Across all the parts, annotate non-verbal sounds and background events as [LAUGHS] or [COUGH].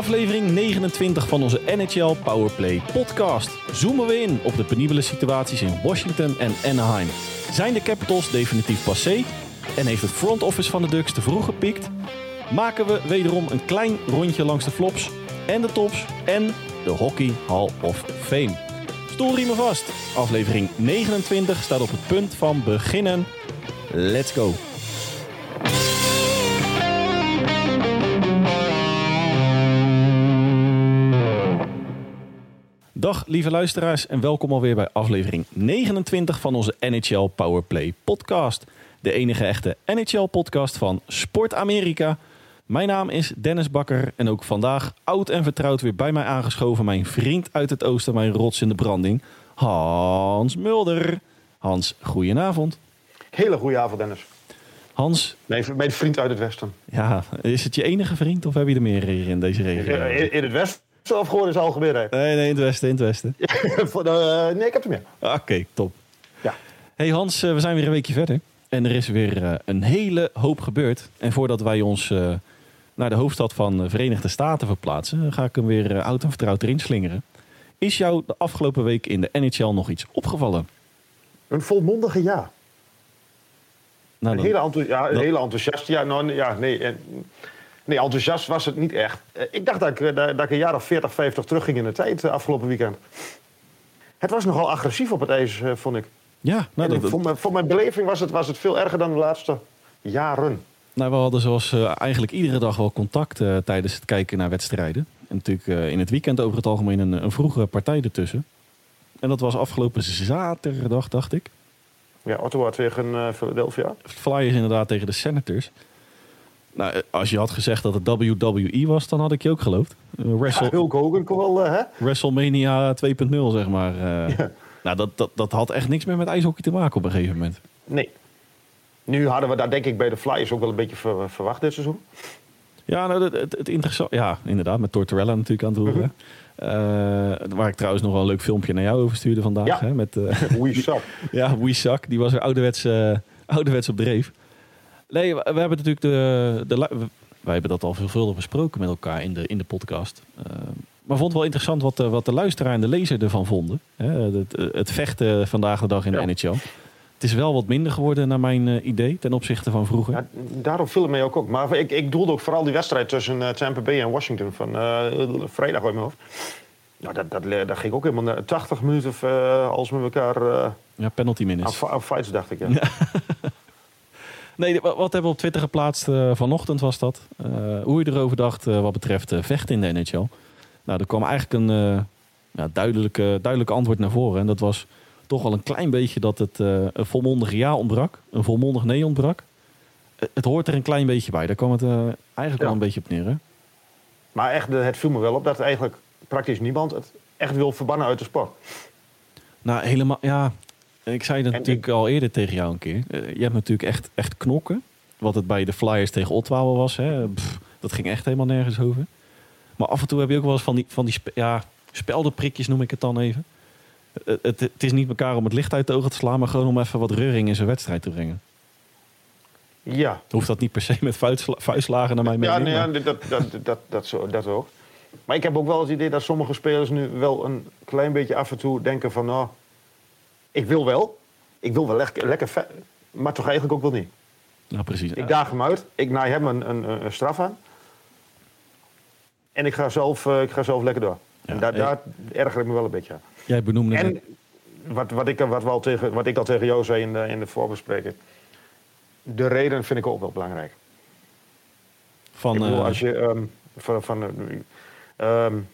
aflevering 29 van onze NHL Powerplay podcast. Zoomen we in op de penibele situaties in Washington en Anaheim. Zijn de Capitals definitief passé? En heeft het front office van de Ducks te vroeg gepikt? Maken we wederom een klein rondje langs de flops en de tops en de Hockey Hall of Fame. Stoel me vast. Aflevering 29 staat op het punt van beginnen. Let's go. Dag lieve luisteraars en welkom alweer bij aflevering 29 van onze NHL Powerplay podcast. De enige echte NHL podcast van Sport Amerika. Mijn naam is Dennis Bakker en ook vandaag oud en vertrouwd weer bij mij aangeschoven mijn vriend uit het oosten, mijn rots in de branding, Hans Mulder. Hans, goedenavond. Hele goede avond Dennis. Hans. Nee, mijn vriend uit het westen. Ja, is het je enige vriend of heb je er meer hier in deze regio? In, in het westen of gewoon in zijn algemeenheid? Nee, nee, in het westen, in het westen. [LAUGHS] uh, nee, ik heb er meer. Oké, top. Ja. Hey Hans, uh, we zijn weer een weekje verder. En er is weer uh, een hele hoop gebeurd. En voordat wij ons naar de hoofdstad van de Verenigde Staten verplaatsen, ga ik hem weer oud en vertrouwd erin slingeren. Is jou de afgelopen week in de NHL nog iets opgevallen? Een volmondige ja. Nou, een, hele, enthousi ja, een hele enthousiast. Ja, nou, ja, nee. Nee, enthousiast was het niet echt. Eh, ik dacht dat ik, eh, dat ik een jaar of 40, 50 terugging in de tijd uh, afgelopen weekend. Het was nogal agressief op het ijs, vond ik. Ja, nou, dat, voor, mijn, voor, mijn, beleving was het, was het veel erger dan de laatste jaren. Nou, we hadden zoals eigenlijk iedere dag wel contact tijdens het kijken naar wedstrijden. En natuurlijk in het weekend over het algemeen een, een vroege partij ertussen. En dat was afgelopen zaterdag, dacht ik. Ja, Ottawa tegen Philadelphia. Flyers inderdaad tegen de Senators. Nou, eh, als je had gezegd dat het WWE was, dan had ik je ook geloofd. Uh, Wrestle... Ja, Hulk Hogan wel, uh, hè? WrestleMania 2.0, zeg maar. Uh, ja. Nou, dat, dat, dat had echt niks meer met ijshockey te maken op een gegeven moment. Nee. Nu hadden we daar denk ik bij de Flyers ook wel een beetje ver, verwacht dit seizoen. Ja, nou, het, het, het interessant... Ja, inderdaad, met Tortorella natuurlijk aan het roeren. Mm -hmm. waar ik trouwens nog wel een leuk filmpje naar jou over stuurde vandaag. Ja, hè, met, [LAUGHS] We Suck. [LAUGHS] ja, We Suck. Die was er ouderwets, ouderwets op dreef. Nee, we, hebben natuurlijk de, de. Wij hebben dat al veelvuldig besproken met elkaar in de, in de podcast. Uh, maar vond het wel interessant wat de, wat de luisteraar en de lezer ervan vonden. Hè? Het, het, vechten vandaag de dag in de NHL. Het is wel wat minder geworden naar mijn uh, idee ten opzichte van vroeger. Ja, daarom viel het mij ook op. Maar ik, ik doelde ook vooral die wedstrijd tussen uh, Tampa Bay en Washington van vrijdag uit mijn hoofd. Nou, dat, dat, dat ging ook helemaal 80 minuten als met elkaar... ja, penalty minutes. Aan, fights dacht ik, ja. [LAUGHS] Nee, wat hebben we op Twitter geplaatst uh, vanochtend was dat. Uh, hoe je erover dacht uh, wat betreft vechten in de NHL. Nou, er kwam eigenlijk een ja, duidelijke, duidelijke antwoord naar voren. En dat was toch wel een klein beetje dat het een volmondig ja ontbrak. Een volmondig nee ontbrak. het hoort er een klein beetje bij. Daar kwam het eigenlijk ja. wel een beetje op neer. Hè? Maar echt, het viel me wel op dat eigenlijk praktisch niemand het echt wil verbannen uit de sport. Nou, helemaal, ja, ik zei dat natuurlijk al eerder tegen jou een keer. Eh, je hebt natuurlijk echt, echt knokken. Wat het bij de Flyers tegen Ottawa was. Hè. dat ging echt helemaal nergens over. Maar af en toe heb je ook wel eens van die, van die ja, speldenprikjes, noem ik het dan even. Het, het, het, is niet elkaar om het licht uit de ogen te slaan, maar gewoon om even wat reuring in zijn wedstrijd te brengen. Ja. Hoeft dat niet per se met vuistslagen naar mij mee? Ja, nee, ja dat, dat, dat, dat, zo, dat ook. Maar ik heb ook wel het idee dat sommige spelers nu wel een klein beetje af en toe denken van... nou, ik wil wel. Ik wil wel lekker, lekker maar toch eigenlijk ook wel niet. Nou, precies. Ik daag hem uit. Ik naai hem een, een, een straf aan. En ik ga zelf, uh, ik ga zelf lekker door. Ja, en daar, daar erger ik me wel een beetje aan. Jij benoemde En wat, wat, ik, wat, we al tegen, wat ik al tegen jou zei in de, in de voorbespreking. De reden vind ik ook wel belangrijk. Van, bedoel, uh, als je um, van, van um,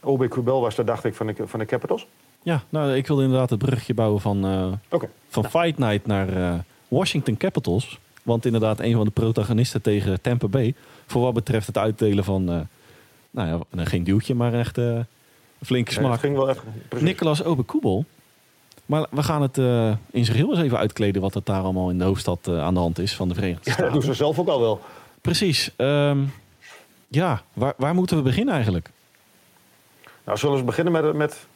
OB Kubel was, dat dacht ik van de, van de Capitals. Ja, nou, ik wilde inderdaad het brugje bouwen van, uh, van Fight Night naar uh, Washington Capitals. Want inderdaad, een van de protagonisten tegen Tampa Bay. Voor wat betreft het uitdelen van, uh, nou ja, geen duwtje, maar echt een flinke smaak. Ging wel echt, Nicolas Obekoebel. Maar we gaan het in zijn geheel eens even uitkleden wat er daar allemaal in de hoofdstad aan de hand is van de Verenigde Staten. Ja, dat doen ze zelf ook al wel. Precies. Um, ja, waar, waar moeten we beginnen eigenlijk? Nou, zullen we beginnen met, met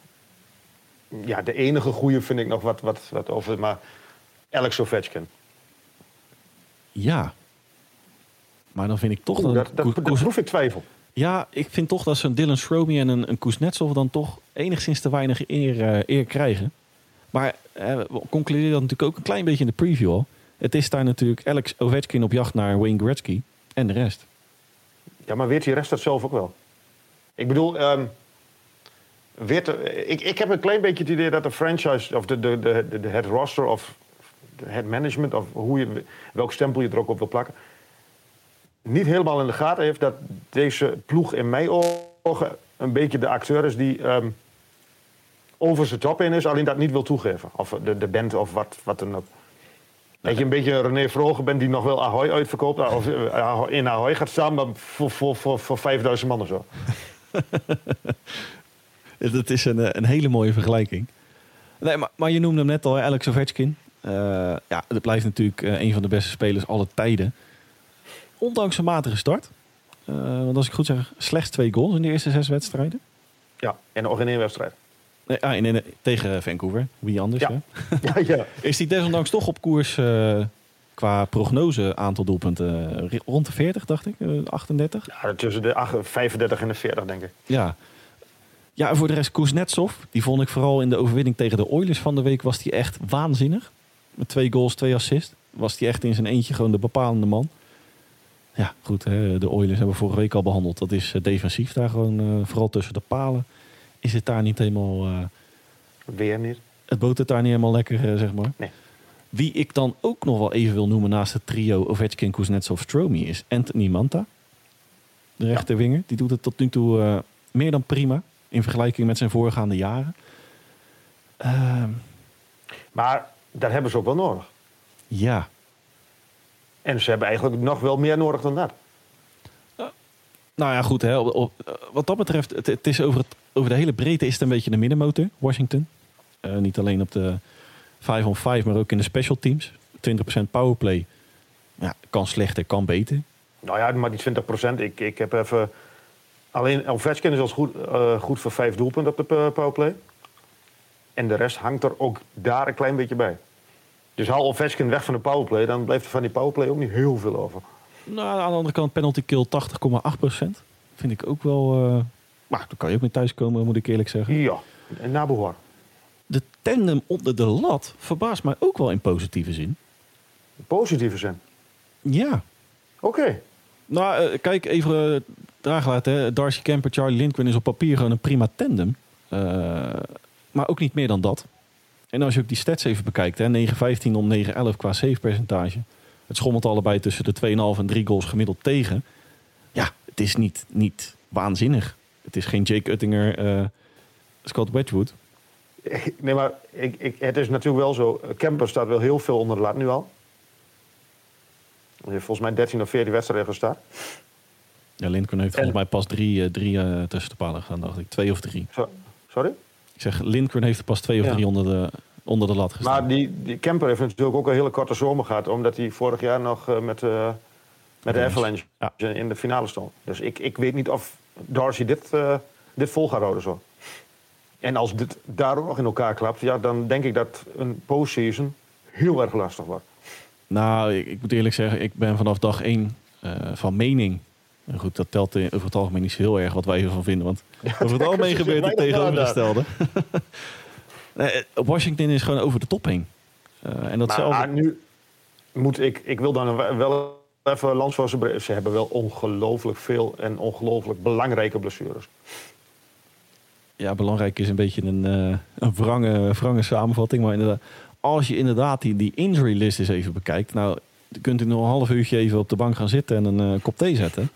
ja, de enige goede vind ik nog wat, wat, wat over. Maar Alex Ovechkin. Ja. Maar dan vind ik toch... Oeh, dat, dat, dat proef ik twijfel. Ja, ik vind toch dat zo'n Dylan Stromey en een, een Kuznetsov dan toch enigszins te weinig eer, uh, eer krijgen. Maar uh, we concluderen dat natuurlijk ook een klein beetje in de preview al. Het is daar natuurlijk Alex Ovechkin op jacht naar Wayne Gretzky en de rest. Ja, maar weet die rest dat zelf ook wel? Ik bedoel, um, ik, ik heb een klein beetje het idee dat de franchise, of de, de, de, de, het roster, of het management, of hoe je, welk stempel je er ook op wil plakken, niet helemaal in de gaten heeft dat deze ploeg in mijn ogen een beetje de acteur is die um, over zijn top in is, alleen dat niet wil toegeven. Of de, de band of wat, wat dan ook. Dat je een beetje René Vroger bent die nog wel Ahoy uitverkoopt. Of eh, in Ahoy gaat staan, maar voor, voor, voor, voor 5000 man of zo. [LAUGHS] [LAUGHS] dat is een, eh, een hele mooie vergelijking. Nee, maar, maar je noemde hem net al, Alex Ovechkin. Uh, ja, dat blijft natuurlijk een van de beste spelers alle tijden. Ondanks een matige start. Uh, want als ik goed zeg, slechts twee goals in de eerste zes wedstrijden. Ja, en nog in één wedstrijd. Nee, ah, in, in, tegen Vancouver. Wie anders, ja. [LAUGHS] ja, ja. [LAUGHS] Is die desondanks toch op koers uh, qua prognose aantal doelpunten rond de 40, dacht ik? 38? Ja, tussen de 35 en de 40, denk ik. Ja. Ja, en voor de rest Kuznetsov. Die vond ik vooral in de overwinning tegen de Oilers van de week... was die echt waanzinnig. Met twee goals, twee assists. Was die echt in zijn eentje gewoon de bepalende man. Ja, goed. Hè, de Oilers hebben we vorige week al behandeld. Dat is defensief daar gewoon, vooral tussen de palen is het daar niet helemaal... Uh, Weer niet. Het botert daar niet helemaal lekker, uh, zeg maar. Nee. Wie ik dan ook nog wel even wil noemen naast het trio Ovechkin, Kuznetsov, Stromy is Anthony Manta. De rechterwinger. Die doet het tot nu toe meer dan prima. In vergelijking met zijn voorgaande jaren. Ehm. maar daar hebben ze ook wel nodig. Ja. En ze hebben eigenlijk nog wel meer nodig dan dat. Nou ja, goed. Hè. wat dat betreft, het, het, is over, het, over de hele breedte is het een beetje de middenmotor, Washington. Uh, niet alleen op de 5 on 5, maar ook in de special teams. 20% powerplay. Ja, kan slechter, kan beter. Nou ja, maar die 20%. Ik, ik heb even... Alleen Ovechkin is als goed, uh, goed voor vijf doelpunten op de powerplay. En de rest hangt er ook daar een klein beetje bij. Dus haal Ovechkin weg van de powerplay, dan blijft er van die powerplay ook niet heel veel over. Nou, aan de andere kant penalty kill 80,8%. Vind ik ook wel... Uh, maar daar kan je ook mee thuiskomen, moet ik eerlijk zeggen. Ja, en nabehoor. De tandem onder de lat verbaast mij ook wel in positieve zin. Positieve zin? Ja. Oké. Nou, uh, kijk, even uh, draaglaat. Darcy Kemper, Charlie Lindgren is op papier gewoon een prima tandem. Uh, maar ook niet meer dan dat. En als je ook die stats even bekijkt, 9-15 om 9-11 qua save percentage. Het schommelt allebei tussen de 2,5 en 3 goals gemiddeld tegen. Ja, het is niet, niet waanzinnig. Het is geen Jake Uttinger, uh, Scott Wedgwood. Nee, maar ik, ik, het is natuurlijk wel zo. Kemper staat wel heel veel onder de lat nu al. Hij heeft volgens mij 13 of 14 wedstrijden gestaan. Ja, Lindgren heeft volgens mij pas drie, uh, drie uh, tussen de palen gedaan, dacht ik. Twee of drie. So, sorry? Ik zeg, Lindgren heeft er pas twee of ja. drie onder de, onder de lat gestaan. Maar die, die Kemper heeft natuurlijk ook een hele korte zomer gehad... omdat hij vorig jaar nog uh, met, uh, met de Avalanche ja. in de finale stond. Dus ik, ik weet niet of Darcy dit, dit vol gaat houden zo. En als dit daardoor nog in elkaar klapt... Ja, dan denk ik dat een postseason heel erg lastig wordt. Nou, ik, ik moet eerlijk zeggen... ik ben vanaf dag één van mening... En goed, dat telt over het algemeen niet zo heel erg wat wij ervan vinden. Want over het [LAUGHS] algemeen gebeurt het tegenovergestelde. [LAUGHS] Washington is gewoon over de top heen. Uh, en datzelfde... Maar nu moet ik... Ik wil dan wel even lans voor ze Ze hebben wel ongelooflijk veel en ongelooflijk belangrijke blessures. Ja, belangrijk is een beetje een, uh, een wrange, wrange samenvatting. Maar inderdaad, als je inderdaad die, die injury list eens even bekijkt... Nou, kunt u nog een half uurtje even op de bank gaan zitten en een uh, kop thee zetten.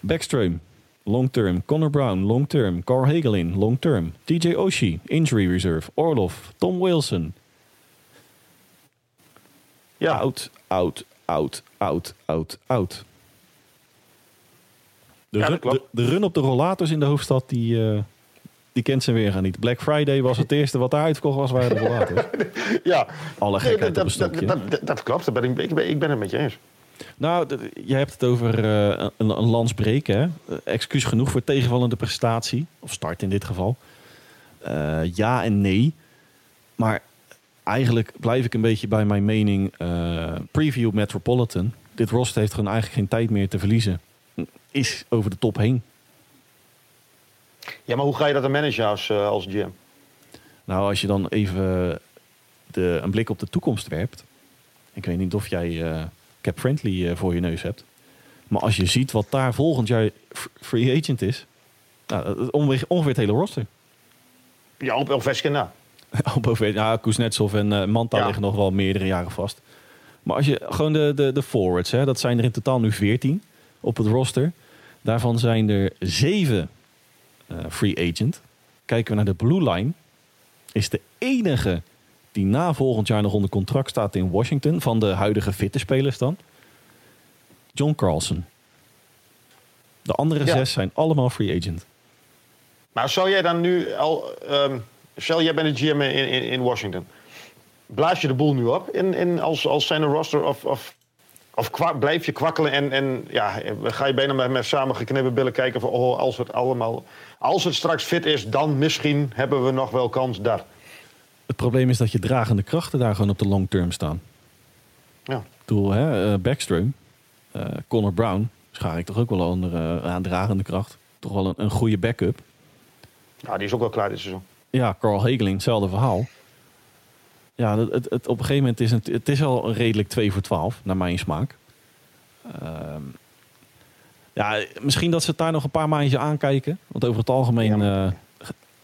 Backstream, long term. Connor Brown, long term. Carl Hagelin, long term. TJ Oshie, injury reserve. Orloff, Tom Wilson. Ja. Out, out, out, out, out, out. De, ja, run, de, de, run op de rollators in de hoofdstad, die, uh, die kent zijn weergaan niet. Black Friday was het eerste wat daar uitverkocht was, waren de rollators. ja. Alle gekheid nee, dat, dat, dat, dat, klopt, ben ik, ik, ben, ik ben het met je eens. Nou, je hebt het over uh, een, een lans breken. Hè? Excuus genoeg voor tegenvallende prestatie. Of start in dit geval. Uh, ja en nee. Maar eigenlijk blijf ik een beetje bij mijn mening. preview Metropolitan. Dit roster heeft gewoon eigenlijk geen tijd meer te verliezen. Is over de top heen. Ja, maar hoe ga je dat dan managen als, uh, als GM? Nou, als je dan even de, een blik op de toekomst werpt. Ik weet niet of jij uh, Cap Friendly voor je neus hebt. Maar als je ziet wat daar volgend jaar free agent is. Nou, ongeveer, ongeveer het hele roster. Ja, op Ovechkin na. [LAUGHS] op ja, Kuznetsov en uh, Manta liggen nog wel meerdere jaren vast. Maar als je gewoon de, de, de forwards, hè, dat zijn er in totaal nu 14 op het roster. Daarvan zijn er zeven free agent. Kijken we naar de blue line, is de enige die na volgend jaar nog onder contract staat in Washington, van de huidige fitte spelers dan, John Carlson. De andere zes zijn allemaal free agent. Maar zou jij dan nu al. Um, stel, jij bent een GM in, in, in, Washington. Blaas je de boel nu op in, in, als, als zijn roster? Of, of, of blijf je kwakkelen en, en ja, ga je bijna met, met samengeknippen billen kijken van oh, als het allemaal. Als het straks fit is, dan misschien hebben we nog wel kans daar. Het probleem is dat je dragende krachten daar gewoon op de long term staan. Ja. Doel, hè, uh, Backstream, uh, Connor Brown, schaar ik toch ook wel onder uh, aan dragende kracht. Toch wel een, een goede backup. Ja, die is ook wel klaar dit seizoen. Ja, Carl Hegeling, hetzelfde verhaal. Ja, het, het, het, op een gegeven moment is het, het is al redelijk 2 voor 12, naar mijn smaak. Uh, ja, misschien dat ze het daar nog een paar maandjes aankijken. Want over het algemeen, ja, uh,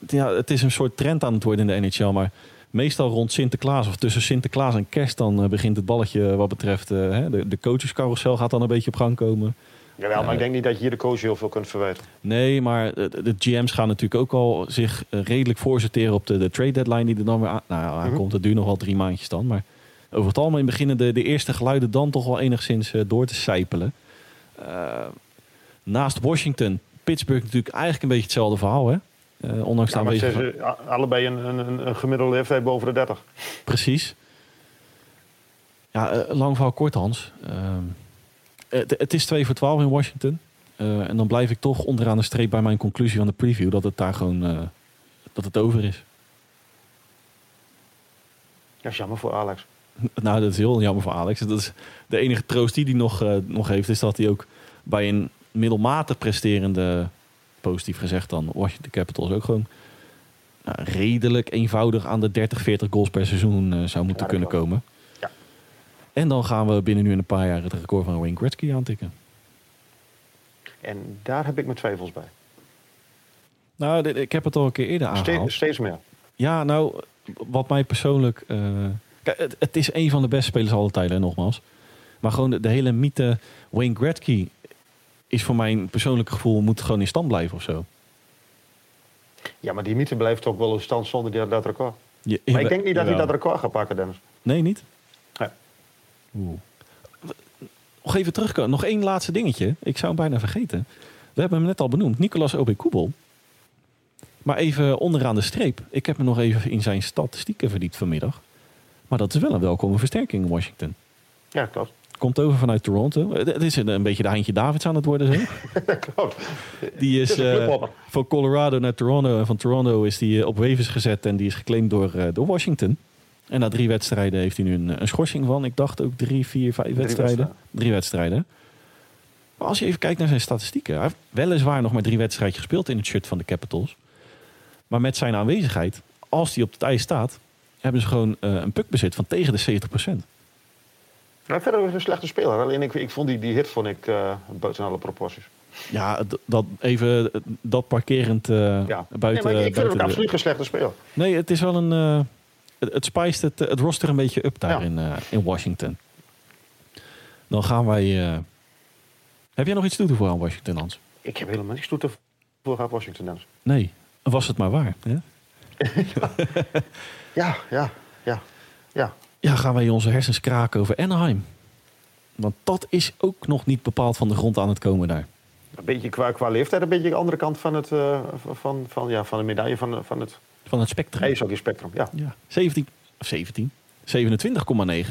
ja, het is een soort trend aan het worden in de NHL. Maar meestal rond Sinterklaas of tussen Sinterklaas en kerst... dan uh, begint het balletje wat betreft uh, de, de coachescarousel gaat dan een beetje op gang komen. Jawel, maar ik denk niet dat je hier de coach heel veel kunt verwijten. Nee, maar de, GM's gaan natuurlijk ook al zich eh, redelijk voorsorteren op de, de trade deadline die er dan weer aan, nou, aankomt. Mm -hmm. Het duurt nog wel drie maandjes dan. Maar over het algemeen beginnen de, de eerste geluiden dan toch wel enigszins door te sijpelen. Uh, naast Washington, Pittsburgh natuurlijk eigenlijk een beetje hetzelfde verhaal. Hè? Uh, ondanks ja, de allebei een, een, een gemiddelde leeftijd boven de 30. Precies. Ja, lang verhaal kort Hans. Ehm, het, het, is 2 voor 12 in Washington. En dan blijf ik toch onderaan de streep bij mijn conclusie van de preview dat het daar gewoon dat het over is. Dat is jammer voor Alex. [LAUGHS] nou, dat is heel jammer voor Alex. Dat is de enige troost die hij nog, nog heeft, is dat hij ook bij een middelmatig presterende, positief gezegd dan, Washington Capitals ook gewoon redelijk eenvoudig aan de 30, 40 goals per seizoen zou moeten ja, kunnen komen. En dan gaan we binnen nu in een paar jaar het record van Wayne Gretzky aantikken. En daar heb ik mijn twijfels bij. Nou, ik heb het al een keer eerder aangehaald. Steeds, steeds meer. Ja, nou, wat mij persoonlijk... Uh, kijk, het, is een van de beste spelers alle tijden, nogmaals. Maar gewoon de, hele mythe Wayne Gretzky is voor mijn persoonlijke gevoel... moet gewoon in stand blijven of zo. Ja, maar die mythe blijft ook wel in stand zonder dat record. maar ik denk niet dat hij dat record gaat pakken, Dennis. Nee, niet? Oeh. Nog even terugkomen. Nog één laatste dingetje. Ik zou hem bijna vergeten. We hebben hem net al benoemd. Nicolas Koebel. Maar even onderaan de streep. Ik heb me nog even in zijn statistieken verdiept vanmiddag. Maar dat is wel een welkome versterking in Washington. Ja, klopt. Komt over vanuit Toronto. Het is een beetje de Heintje Davids aan het worden, zo. [LAUGHS] klopt. Die is, uh, van Colorado naar Toronto. En van Toronto is die eh, op waivers gezet. En die is geclaimd door, uh, door Washington. En na drie wedstrijden heeft hij nu een, een schorsing van. Ik dacht ook drie, vier, vijf wedstrijden. Drie wedstrijden. Maar als je even kijkt naar zijn statistieken. Hij heeft weliswaar nog maar drie wedstrijden gespeeld in het shirt van de Capitals. Maar met zijn aanwezigheid, als hij op het ijs staat, hebben ze gewoon uh, een puckbezit van tegen de 70%. Nou, verder is een slechte speler. Alleen ik, ik vond die, die hit vond ik uh, buiten alle proporties. Ja, dat, even dat parkerend uh, ja. buiten. Nee, maar ik, vind hem absoluut geen slechte speler. Nee, het is wel een het, het spijst het, het roster een beetje up daar in, in Washington. Dan gaan wij... Heb jij nog iets toe te voegen aan Washington, Hans? Ik heb helemaal niks toe te voegen aan Washington, Hans. Nee, was het maar waar. Hè? [LAUGHS] ja, ja, ja, ja. Ja, gaan wij onze hersens kraken over Anaheim. Want dat is ook nog niet bepaald van de grond aan het komen daar. Een beetje qua, qua leeftijd, een beetje de andere kant van, het, uh, van, van, ja, van de medaille van, van het van het spectrum. je spectrum, ja. ja. 17, 17, 27,9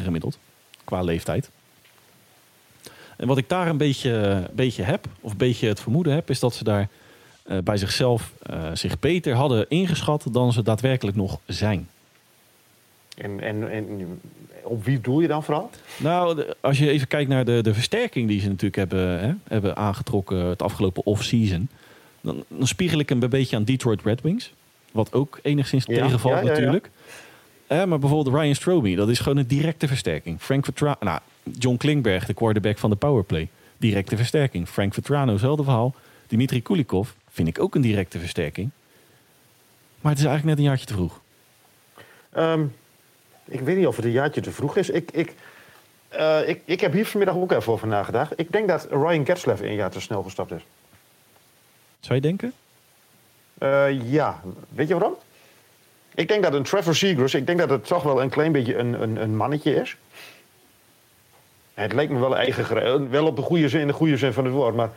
gemiddeld qua leeftijd. En wat ik daar een beetje, beetje heb, of een beetje het vermoeden heb, is dat ze daar uh, bij zichzelf uh, zich beter hadden ingeschat dan ze daadwerkelijk nog zijn. En, en, en op wie doel je dan vooral? Nou, als je even kijkt naar de, de versterking die ze natuurlijk hebben, hè, hebben aangetrokken het afgelopen off-season Dan, dan spiegel ik hem een beetje aan Detroit Red Wings. Wat ook enigszins tegenvalt natuurlijk. Eh, maar bijvoorbeeld Ryan Strobey, dat is gewoon een directe versterking. Frank Vetrano, nou, John Klingberg, de quarterback van de powerplay. Directe versterking. Frank Vetrano, hetzelfde verhaal. Dimitri Kulikov vind ik ook een directe versterking. Maar het is eigenlijk net een jaartje te vroeg. Ehm, ik weet niet of het een jaartje te vroeg is. Ik, ik, uh, ik, ik heb hier vanmiddag ook even over nagedacht. Ik denk dat Ryan Getzlaff een jaar te snel gestapt is. Zou je denken? Uh, ja. Weet je waarom? Ik denk dat een Trevor Seagrass, ik denk dat het toch wel een klein beetje een, een, een mannetje is. Het leek me wel eigen, wel op de goede zin, in de goede zin van het woord. Maar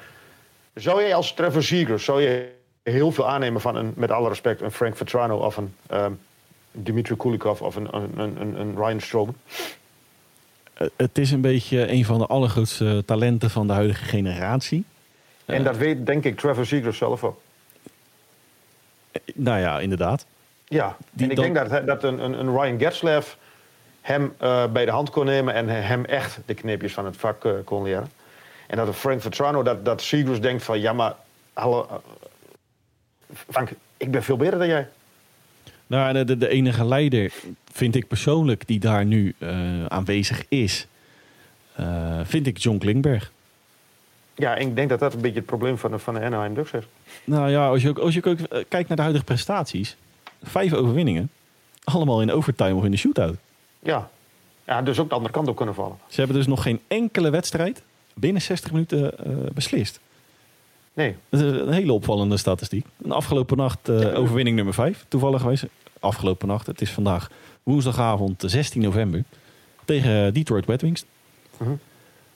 zou jij als Trevor Seagrass, zou je heel veel aannemen van een, met alle respect, een Frank Vetrano of een um, Dimitri Kulikov of een, een, een, een Ryan Stroman? Eh, het is een beetje een van de allergrootste talenten van de huidige generatie. En uh, dat weet denk ik Trevor Seagrass zelf ook. Nou ja, inderdaad. Ja, en ik denk dat, dat een, een, een Ryan Getzlaff hem uh, bij de hand kon nemen en hem echt de kneepjes van het vak uh, kon leren. En dat een Frank Vetrano, dat, dat Seagrass denkt van ja, maar hallo, uh, Frank, ik ben veel beter dan jij. Nou, de, de enige leider vind ik persoonlijk die daar nu aanwezig is, vind ik John Klingberg. Ja, ik denk dat dat een beetje het probleem van de, van de Anaheim Ducks is. Nou ja, als je ook, als je ook kijkt naar de huidige prestaties, vijf overwinningen, allemaal in overtime of in de shootout. Ja. ja, dus ook de andere kant op kunnen vallen. Ze hebben dus nog geen enkele wedstrijd binnen 60 minuten uh, beslist. Nee. Dat is een hele opvallende statistiek. Een afgelopen nacht uh, overwinning nummer 5, toevallig geweest. Afgelopen nacht, het is vandaag woensdagavond 16 november. Tegen Detroit Red Wings. Uh -huh.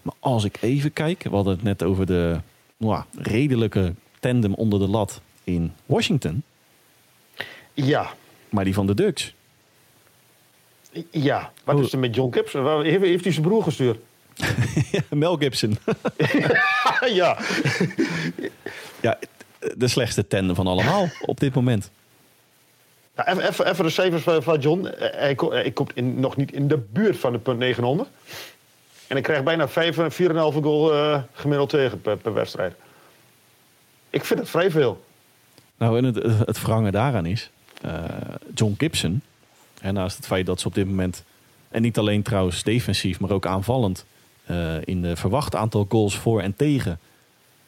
Maar als ik even kijk, we hadden het net over de nou, redelijke tandem onder de lat in Washington. Ja. Maar die van de Ducks. Ja, wat is er met John Gibson? Heeft, heeft hij zijn broer gestuurd? [LAUGHS] Mel Gibson. [LAUGHS] ja. ja, de slechtste tandem van allemaal op dit moment. Even, de cijfers van John. Hij, hij komt in, nog niet in de buurt van de punt 900. En ik krijg bijna 5, 4,5 goal uh, gemiddeld tegen per, wedstrijd. Ik vind het vrij veel. Nou, en het, het wrange daaraan is... John Gibson en naast het feit dat ze op dit moment, en niet alleen trouwens defensief, maar ook aanvallend, in de verwacht aantal goals voor en tegen,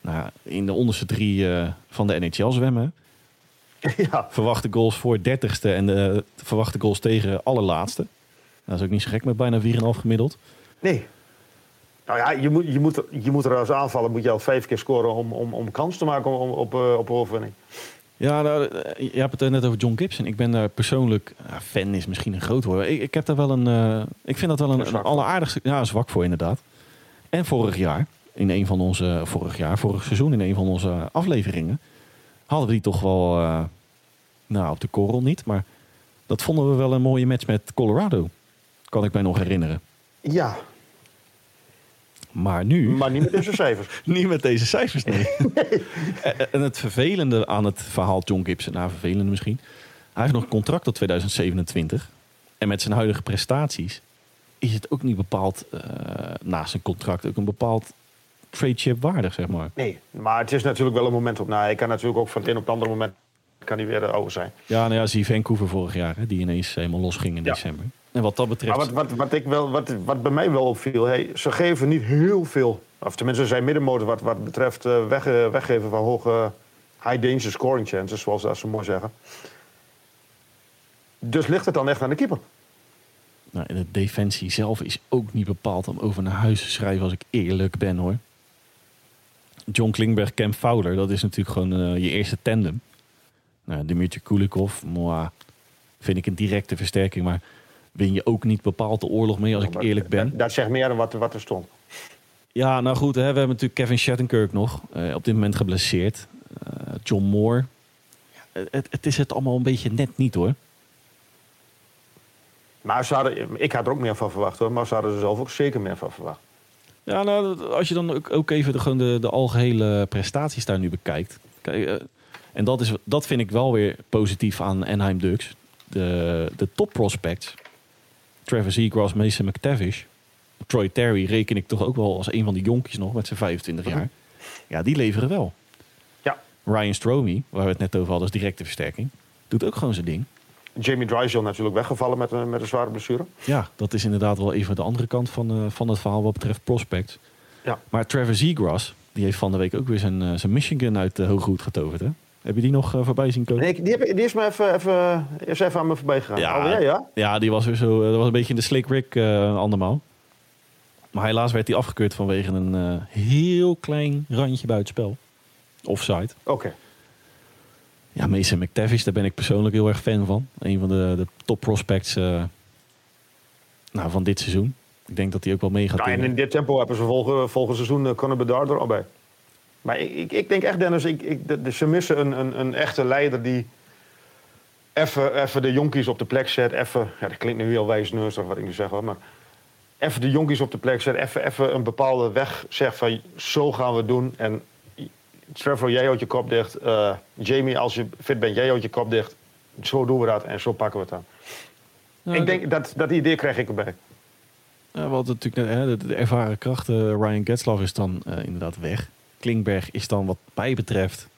nou, in de onderste drie van de NHL zwemmen. [LAUGHS] Ja. Verwachte goals voor dertigste en de verwachte goals tegen allerlaatste. Dat is ook niet zo gek met bijna 4,5 gemiddeld. Nee. Nou ja, je moet, je moet, je moet er als aanvallen moet je al vijf keer scoren om, om, om kans te maken op, op, op overwinning. Ja, nou, je hebt het net over John Gibson. Ik ben daar persoonlijk, fan is misschien een groot woord. Ik, ik heb daar wel een, uh, ik vind dat wel een, een alleraardigste, ja, zwak voor inderdaad. En vorig jaar, in een van onze, vorig jaar, vorig seizoen in een van onze afleveringen, hadden we die toch wel, uh, nou op de korrel niet, maar dat vonden we wel een mooie match met Colorado. Kan ik mij nog herinneren. Ja, maar nu... Maar niet met deze cijfers. [LAUGHS] niet met deze cijfers, nee. [LAUGHS] nee. En het vervelende aan het verhaal John Gibson, nou vervelende misschien... Hij heeft nog een contract tot 2027. En met zijn huidige prestaties is het ook niet bepaald, uh, naast zijn contract, ook een bepaald trade chip waardig, zeg maar. Nee, maar het is natuurlijk wel een moment op na. Hij kan natuurlijk ook van het een op het andere moment kan hij weer over zijn. Ja, nou ja, zie Vancouver vorig jaar, hè, die ineens helemaal losging in ja. december. En wat dat betreft. Maar wat, wat, wat, ik wel, wat, wat bij mij wel opviel, hey, ze geven niet heel veel. Of tenminste, zijn middenmotor wat, wat betreft uh, weg, uh, weggeven van hoge high danger scoring chances, zoals dat ze mooi zeggen. Dus ligt het dan echt aan de keeper? Nou, en de defensie zelf is ook niet bepaald om over naar huis te schrijven als ik eerlijk ben hoor. John Klingberg, Cam Fowler, dat is natuurlijk gewoon uh, je eerste tandem. Nou, Dimitri Kulikov, moi, vind ik een directe versterking, maar win je ook niet bepaald de oorlog mee, als ik eerlijk ben. Dat, zegt meer dan wat, wat er stond. Ja, nou goed, hè, we hebben natuurlijk Kevin Shattenkirk nog. Uh, op dit moment geblesseerd. Uh, John Moore. Ja, het, het, is het allemaal een beetje net niet hoor. Maar ze hadden, ik had er ook meer van verwacht hoor. Maar ze hadden er zelf ook zeker meer van verwacht. Ja, nou, als je dan ook, even de, gewoon de, de algehele prestaties daar nu bekijkt. Kijk, uh, en dat, is, dat vind ik wel weer positief aan Anaheim Ducks. De, de top prospects Trevor Seagrass, Mason McTavish. Troy Terry reken ik toch ook wel als een van die jonkjes nog met zijn 25 jaar. Ja, die leveren wel. Ja. Ryan Stromey, waar we het net over hadden, als directe versterking, doet ook gewoon zijn ding. Jamie Drysdale natuurlijk weggevallen met, een, met een zware blessure. Ja, dat is inderdaad wel even de andere kant van, uh, van het verhaal wat betreft prospects. Ja. Maar Trevor Zegras, die heeft van de week ook weer zijn, uh, zijn Michigan uit de hooghoed getoverd. Hè? Heb je die nog uh, voorbij zien komen? Nee, die, heb, die is me even, even, is even aan me voorbij gegaan. Ja, oh, ja, ja? ja, die was weer zo. dat was een beetje in de slick Rick andermaal. Maar helaas werd hij afgekeurd vanwege een heel klein randje buitenspel. Offside. Oké. Ja, Mason McTavish, daar ben ik persoonlijk heel erg fan van. Een van de, de top prospects uh, nou, van dit seizoen. Ik denk dat hij ook wel mee gaat. Ja, en in dit tempo hebben ze volgend, volgend seizoen uh, Conor Bedard er al bij. Maar ik, ik, denk echt, Dennis, ik, ik, de, ze missen een, een, een echte leider die even de jonkies op de plek zet. Even, ja, dat klinkt nu heel wijsneusig wat ik nu zeg hoor, maar even de jonkies op de plek zet. Even, even een bepaalde weg zegt van zo gaan we het doen. En Trevor, jij houdt je kop dicht. Uh, Jamie, als je fit bent, jij houdt je kop dicht. Zo doen we dat en zo pakken we het aan. ik denk dat, dat idee krijg ik erbij. Ja, wat natuurlijk, hè, de, ervaren krachten, Ryan Getzlaff is dan uh, inderdaad weg. Klingberg is dan wat mij betreft.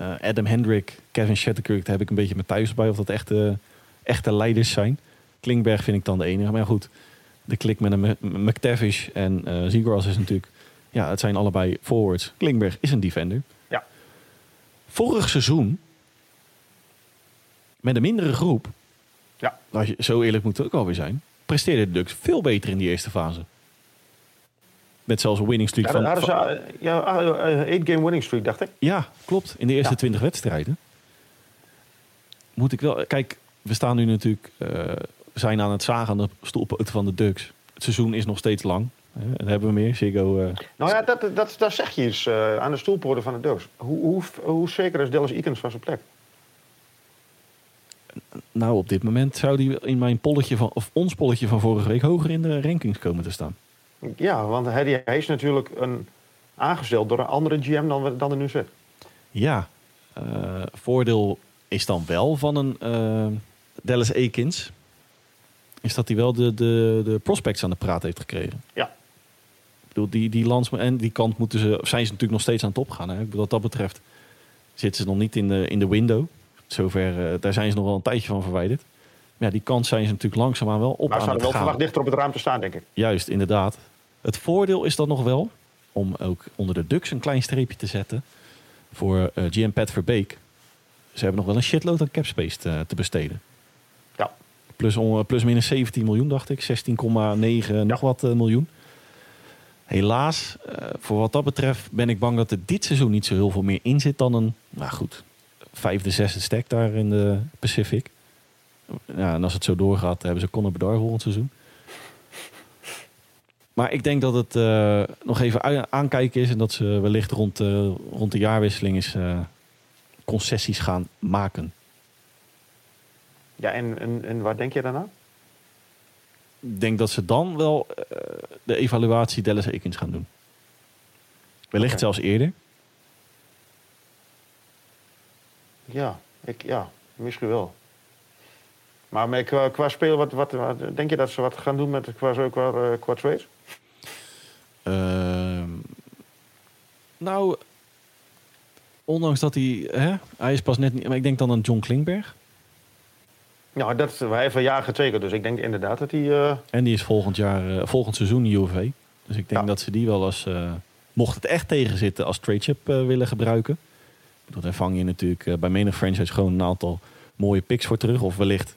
Uh, Adam Hendrick, Kevin Shatterkirk, daar heb ik een beetje met thuis bij of dat echte, echte leiders zijn. Klingberg vind ik dan de enige. Maar ja, goed, de klik met een McTavish en uh, Zegras is natuurlijk... Ja, het zijn allebei forwards. Klingberg is een defender. Vorig seizoen, met een mindere groep, ja. als je, zo eerlijk moet het ook alweer zijn, presteerde de Ducks veel beter in die eerste fase. Met zelfs een winning streak ja, van... Ze, ja, 8 game winning streak, dacht ik. Ja, klopt. In de eerste 20 wedstrijden. Moet ik wel... Kijk, we staan nu natuurlijk... Uh, zijn aan het zagen aan de stoelpoten van de Ducks. Het seizoen is nog steeds lang. En hebben we meer. Ziggo, uh... Nou ja, dat, dat, dat zeg je eens uh, aan de stoelpoorten van de doos. Hoe, hoe, hoe zeker is Dallas Eakins van zijn plek? Nou, op dit moment zou die in mijn polletje van, of ons polletje van vorige week hoger in de rankings komen te staan. Ja, want hij, hij is natuurlijk een, aangesteld door een andere GM dan, dan er nu zit. Ja, uh, voordeel is dan wel van een Dallas Eakins is dat hij wel de, de, de prospects aan de praat heeft gekregen. Ja bedoel, die, die en die kant moeten ze, zijn ze natuurlijk nog steeds aan het opgaan. Hè? Ik bedoel, wat dat betreft zitten ze nog niet in de, in de window. Zover, uh, daar zijn ze nog wel een tijdje van verwijderd. Maar ja, die kant zijn ze natuurlijk langzaamaan wel op maar aan het gaan. Maar ze wel dichter op het raam te staan, denk ik. Juist, inderdaad. Het voordeel is dan nog wel, om ook onder de Ducks een klein streepje te zetten, voor uh, eh, GM Pat Verbeek. Ze hebben nog wel een shitload aan capspace te, te besteden. Ja. Plus, on, plus minus 17 miljoen, dacht ik. 16,9 nog wat uh, miljoen. Helaas, uh, voor wat dat betreft ben ik bang dat er dit seizoen niet zo heel veel meer in zit dan een, nou goed, vijfde, zesde stack daar in de Pacific. Ja, en als het zo doorgaat, hebben ze Conor Bedard volgend seizoen. Maar ik denk dat het uh, nog even aankijken is en dat ze wellicht rond, uh, rond de jaarwisseling eens concessies gaan maken. Ja, en, en, en waar denk je daarna? Denk dat ze dan wel uh, de evaluatie Dallas Ekins gaan doen. Wellicht okay. zelfs eerder. Ja, ik, ja, misschien wel. Maar met, qua, qua spelen, wat, wat, wat, denk je dat ze wat gaan doen met qua, qua, uh, qua trades? Uh, nou, ondanks dat hij, hè, hij is pas net niet, maar ik denk dan aan John Klingberg. Nou, dat, hij heeft een jaar getekend, dus ik denk inderdaad dat hij... Uh... En die is volgend jaar, uh, volgend seizoen UV. Dus ik denk dat ze die wel als, uh, mocht het echt tegenzitten, als trade chip willen gebruiken. daar vang je natuurlijk bij menig franchise gewoon een aantal mooie picks voor terug. Of wellicht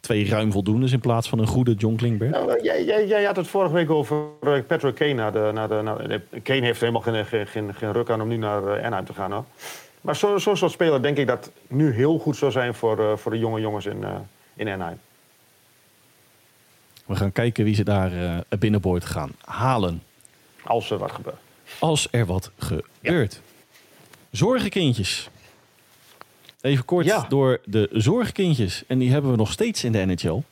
twee ruim voldoendes in plaats van een goede John Klingberg. Nou, jij, jij, jij, had het vorige week over Patrick Kane. Naar de, naar de, naar, Kane heeft helemaal geen, geen, geen, geen ruk aan om nu naar Anaheim te gaan. Hoor. Maar zo'n zo soort speler denk ik dat nu heel goed zou zijn voor, uh, voor de jonge jongens in, uh, in Anaheim. We gaan kijken wie ze daar uh, binnenboord gaan halen. Als er wat gebeurt. Als er wat gebeurt. Ja. Zorgenkindjes. Even kort ja. door de zorgkindjes. En die hebben we nog steeds in de NHL.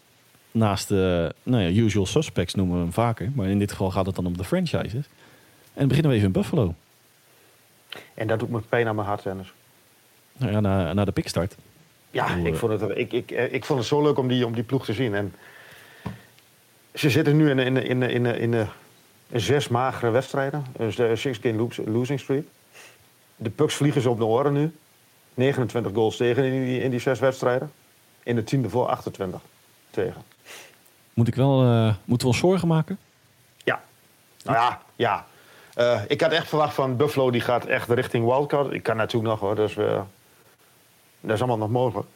Naast de nou ja, usual suspects noemen we hem vaker. Maar in dit geval gaat het dan om de franchises. En beginnen we even in Buffalo. En dat doet me pijn aan mijn hart, Dennis. Nou ja, naar, naar de pikstart. Ja, ik vond, het, ik, ik, ik vond het zo leuk om die, om die ploeg te zien. En ze zitten nu in, in, in, in, in, in zes magere wedstrijden. Dus de six game losing streak. De pucks vliegen ze op de oren nu. 29 goals tegen in die, in die zes wedstrijden. In de tiende voor 28 tegen. Moet ik wel, uh, moeten we ons zorgen maken? Ja. Nou ja, ja. Uh, ik had echt verwacht van Buffalo, die gaat echt richting wildcard. Ik kan natuurlijk nog hoor, dus uh, dat is allemaal nog mogelijk.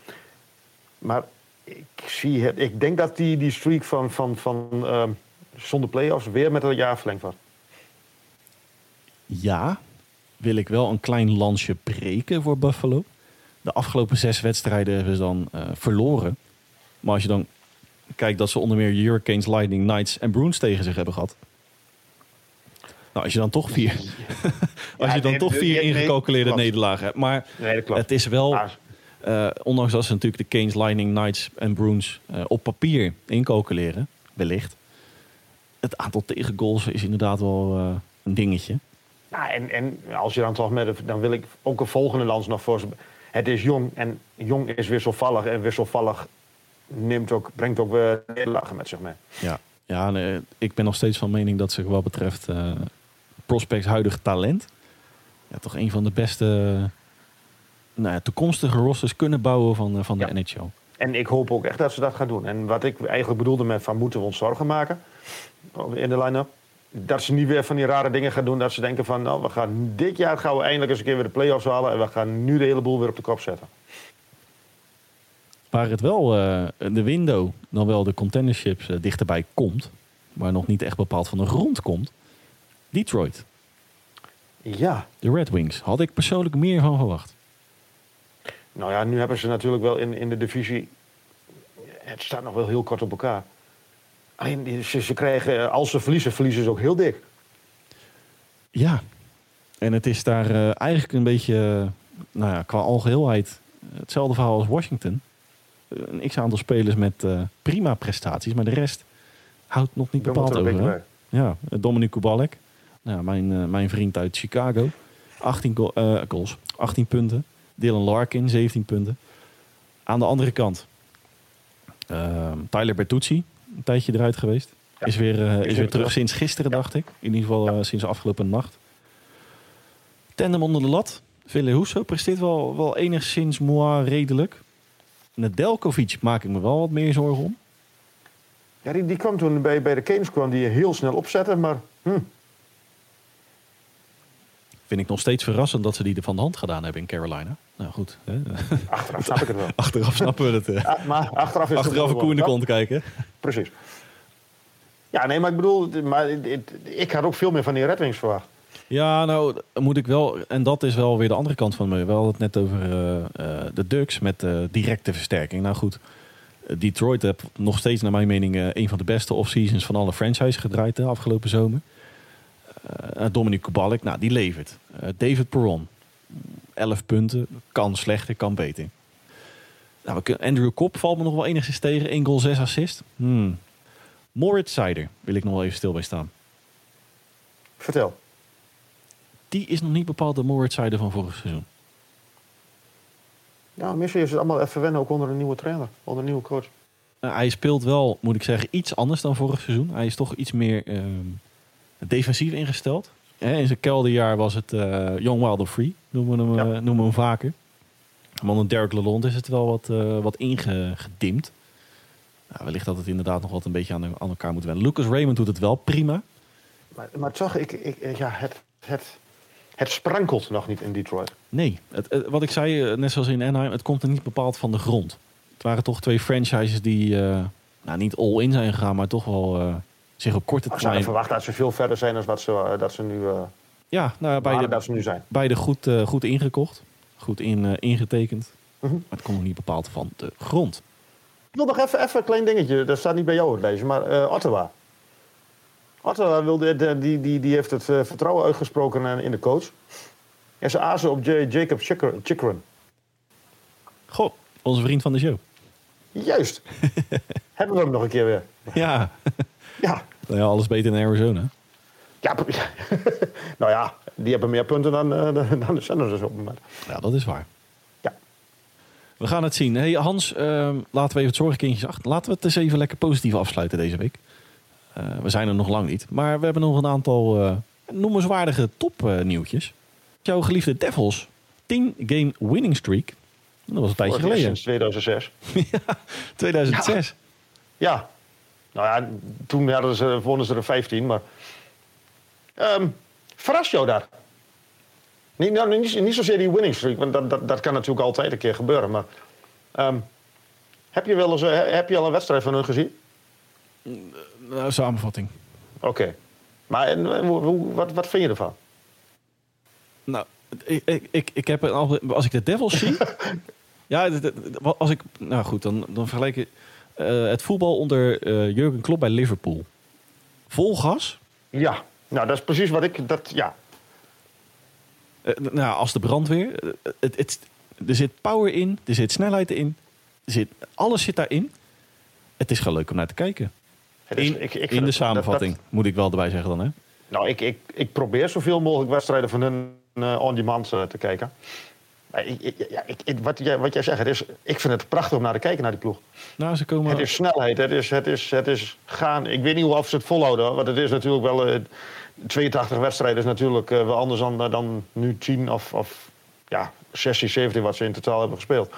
Maar ik, zie het, ik denk dat die, die streak van, van, van uh, zonder play-offs weer met een jaar verlengd wordt. Ja, wil ik wel een klein lansje breken voor Buffalo. De afgelopen zes wedstrijden hebben ze dan uh, verloren. Maar als je dan kijkt dat ze onder meer Hurricanes, Lightning, Knights en Bruins tegen zich hebben gehad. Nou, als je dan toch vier, [LAUGHS] als je dan toch vier ingecalculeerde nederlagen hebt. Maar nee, het is wel, uh, ondanks dat ze natuurlijk de Canes, Lightning, Knights en Bruins uh, op papier incalculeren, wellicht. Het aantal tegengoals is inderdaad wel uh, een dingetje. Ja, en, en als je dan toch met, dan wil ik ook een volgende lans nog voor ze. Het is jong en jong is wisselvallig en wisselvallig neemt ook, brengt ook weer nederlagen met zich mee. Ja, ja nee, ik ben nog steeds van mening dat ze wat betreft uh, prospects huidig talent, ja, toch een van de beste nou ja, toekomstige rosters kunnen bouwen van, van de ja. NHL. En ik hoop ook echt dat ze dat gaan doen. En wat ik eigenlijk bedoelde met van moeten we ons zorgen maken in de line-up. Dat ze niet weer van die rare dingen gaan doen. Dat ze denken van nou, we gaan dit jaar gaan we eindelijk eens een keer weer de play-offs halen. En we gaan nu de hele boel weer op de kop zetten. Waar het wel uh, de window, dan wel de contenderships uh, dichterbij komt. Maar nog niet echt bepaald van de grond komt. Detroit. Ja. De Red Wings. Had ik persoonlijk meer van verwacht. Nou ja, nu hebben ze natuurlijk wel in, in de divisie. Het staat nog wel heel kort op elkaar. Alleen ze, ze krijgen, als ze verliezen, verliezen ze ook heel dik. Ja, en het is daar uh, eigenlijk een beetje, nou ja, qua algeheelheid, hetzelfde verhaal als Washington. Een x aantal spelers met uh, prima prestaties, maar de rest houdt nog niet bepaald over. Ja, Dominic Kubalek, nou, mijn, uh, mijn vriend uit Chicago, 18 go goals, 18 punten. Dylan Larkin, 17 punten. Aan de andere kant, uh, Tyler Bertuzzi, een tijdje eruit geweest. Ja. Is weer, uh, is weer terug sinds gisteren, ja. dacht ik. In ieder geval ja. uh, sinds afgelopen nacht. Tandem onder de lat. Ville Husso presteert wel, wel enigszins moi redelijk. Nedelkovic maak ik me wel wat meer zorgen om. Ja, die, die kwam toen bij, bij de Canes kwam die heel snel opzetten, maar... Hm. Vind ik nog steeds verrassend dat ze die er van de hand gedaan hebben in Carolina. Nou goed. Hè? Achteraf snap ik het wel. [LAUGHS] achteraf snappen we het. Ja, maar achteraf is achteraf een koe in de kont kijken. Precies. Ja, nee, maar ik bedoel, maar ik had ook veel meer van die Red Wings verwacht. Ja, nou moet ik wel, en dat is wel weer de andere kant van me. We hadden het net over uh, uh, de Ducks met uh, directe versterking. Nou goed, Detroit heeft nog steeds naar mijn mening een van de beste off-seasons van alle franchise gedraaid de afgelopen zomer. Dominic Kubalik, nou die levert. David Perron, 11 punten. Kan slechter, kan beter. Nou, Andrew Kopp valt me nog wel enigszins tegen. 1 goal, 6 assist. Hmm. Moritz Seider wil ik nog wel even stil bij staan. Vertel. Die is nog niet bepaald de Moritz Seider van vorig seizoen. Nou, misschien is het allemaal even wennen, ook onder een nieuwe trainer, onder een nieuwe coach. Uh, hij speelt wel, moet ik zeggen, iets anders dan vorig seizoen. Hij is toch iets meer uh, defensief ingesteld. in zijn kelderjaar was het uh, Young Wilder Free, noemen we hem, ja. noemen we hem vaker. Maar onder Derek Lalonde is het wel wat, wat ingedimd. Nou, wellicht dat het inderdaad nog wat een beetje aan, aan elkaar moet wennen. Lucas Raymond doet het wel prima. Maar, maar toch, ik, ik, ja, het, het, het sprankelt nog niet in Detroit. Nee, het, het, wat ik zei, net zoals in Anaheim, het komt er niet bepaald van de grond. Het waren toch twee franchises die uh, nou, niet all-in zijn gegaan, maar toch wel uh, zich op korte termijn... Zou verwacht dat ze veel verder zijn dan wat ze, uh, dat ze nu, ja, nou, beide, dat ze nu zijn. Beide goed, goed ingekocht, goed in, ingetekend. -huh. Maar het komt nog niet bepaald van de grond. Ik wil nog even, even een klein dingetje, dat staat niet bij jou het lezen, maar Ottawa. Ottawa wilde, die, die, die heeft het vertrouwen uitgesproken in de coach. En ze azen op J Jacob Chikrin. Goh, onze vriend van de show. Juist. [LAUGHS] Hebben we hem nog een keer weer. Ja. Ja. Nou ja, alles beter in Arizona. Ja, [LAUGHS] nou ja, die hebben meer punten dan, uh, dan de Senators op het moment. Ja, dat is waar. Ja. We gaan het zien. Hey Hans, uh, laten we even het zorgkindjes achter. Laten we het eens even lekker positief afsluiten deze week. Uh, we zijn er nog lang niet. Maar we hebben nog een aantal uh, noemenswaardige topnieuwtjes. Jouw geliefde Devils 10-game winning streak. Dat was een tijdje geleden. Sinds 2006. [LAUGHS] ja, 2006. Ja. ja. Nou ja, toen hadden ze, wonnen ze er 15, maar... Um, verrast jou daar? Niet, nou, niet, niet zozeer die winning streak, want dat, dat, dat kan natuurlijk altijd een keer gebeuren. Maar um, heb, je wel eens, uh, heb je al een wedstrijd van hun gezien? Uh, samenvatting. Oké. Okay. Maar en, hoe, wat, wat vind je ervan? Nou, ik, ik, ik, heb al, als ik de Devils zie. [LAUGHS] ja, als ik. Nou goed, dan, dan vergelijk ik uh, het voetbal onder uh, Jurgen Klopp bij Liverpool. Vol gas. Ja, nou dat is precies wat ik. Dat, ja. Uh, nou, als de brandweer. Het, het, er zit power in, er zit snelheid in. Er zit, alles zit daarin. Het is gewoon leuk om naar te kijken. Is, in, ik, ik in de samenvatting, dat, dat, moet ik wel erbij zeggen dan, hè? Nou, ik, ik, ik probeer zoveel mogelijk wedstrijden van hun uh, on-demand te kijken. Ik, ja, ik, wat, jij, wat jij zegt, het is, ik vind het prachtig om naar te kijken naar die ploeg. Nou, ze komen... Het is snelheid, het is, het, is, het is gaan. Ik weet niet hoe of ze het volhouden, want het is natuurlijk wel... Uh, 82 wedstrijden is natuurlijk wel anders dan, dan nu 10 of, of ja, 16, 17 wat ze in totaal hebben gespeeld.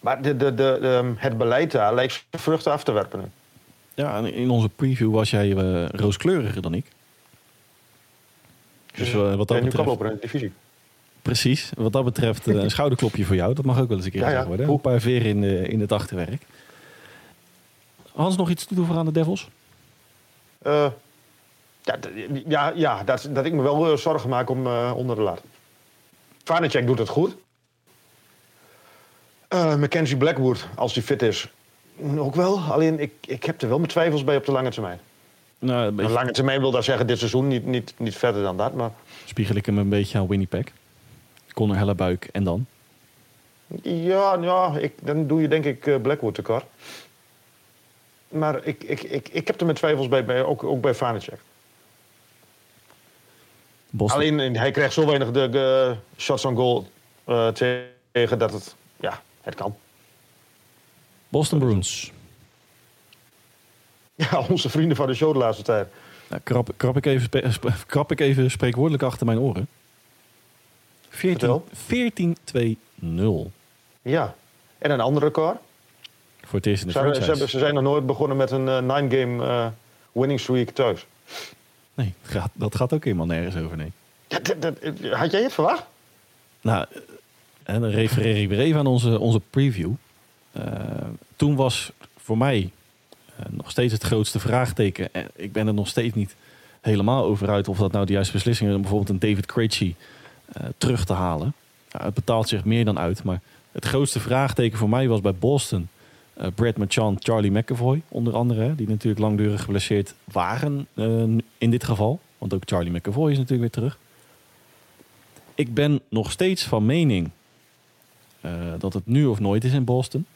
Maar de, de, de, de, het beleid daar lijkt vruchten af te werpen. Ja, in onze preview was jij uh, rooskleuriger dan ik. Dus uh, wat dat betreft... nu in de divisie. Precies. Wat dat betreft uh, een schouderklopje voor jou. Dat mag ook wel eens een keer ja, worden. Een paar veren in, de, in het achterwerk. Hans, nog iets toe voor aan de Devils? ja, ja, ja dat, dat ik me wel zorgen maak om onder de laat. Vanacek doet het goed. Mackenzie Blackwood, als hij fit is, ook wel. Alleen ik, ik heb er wel mijn twijfels bij op de lange termijn. Nou, beetje... lange termijn wil dat zeggen dit seizoen, niet, niet, niet verder dan dat. Maar... Spiegel ik hem een beetje aan Winnipeg? Connor Hellebuik en dan? Ja, ja ik, dan doe je denk ik uh, Blackwood tekort. Maar ik, ik, ik, ik heb er mijn twijfels bij, bij ook, ook bij Vanacek. Alleen hij krijgt zo weinig de, de shots on goal uh, tegen dat het, ja, het kan. Boston Bruins. [LAUGHS] Ja, onze vrienden van de show de laatste tijd. Nou, krap, krap, ik even, krap ik even spreekwoordelijk achter mijn oren. 14-2-0. Ja, en een ander record. Voor het eerst in de ze, ze, ze zijn nog nooit begonnen met een uh, nine-game uh, winning streak thuis. Nee, gaat, dat gaat ook helemaal nergens over, nee. Ja, dat, dat, had jij het verwacht? Nou, en dan refereer ik weer even aan onze, onze preview. Uh, toen was voor mij uh, nog steeds het grootste vraagteken. En ik ben er nog steeds niet helemaal over uit of dat nou de juiste beslissing is bijvoorbeeld een David Krejci terug te halen. Ja, het betaalt zich meer dan uit. Maar het grootste vraagteken voor mij was bij Boston. Uh, Brad Marchand, Charlie McAvoy onder andere. Die natuurlijk langdurig geblesseerd waren in dit geval. Want ook Charlie McAvoy is natuurlijk weer terug. Ik ben nog steeds van mening dat het nu of nooit is in Boston.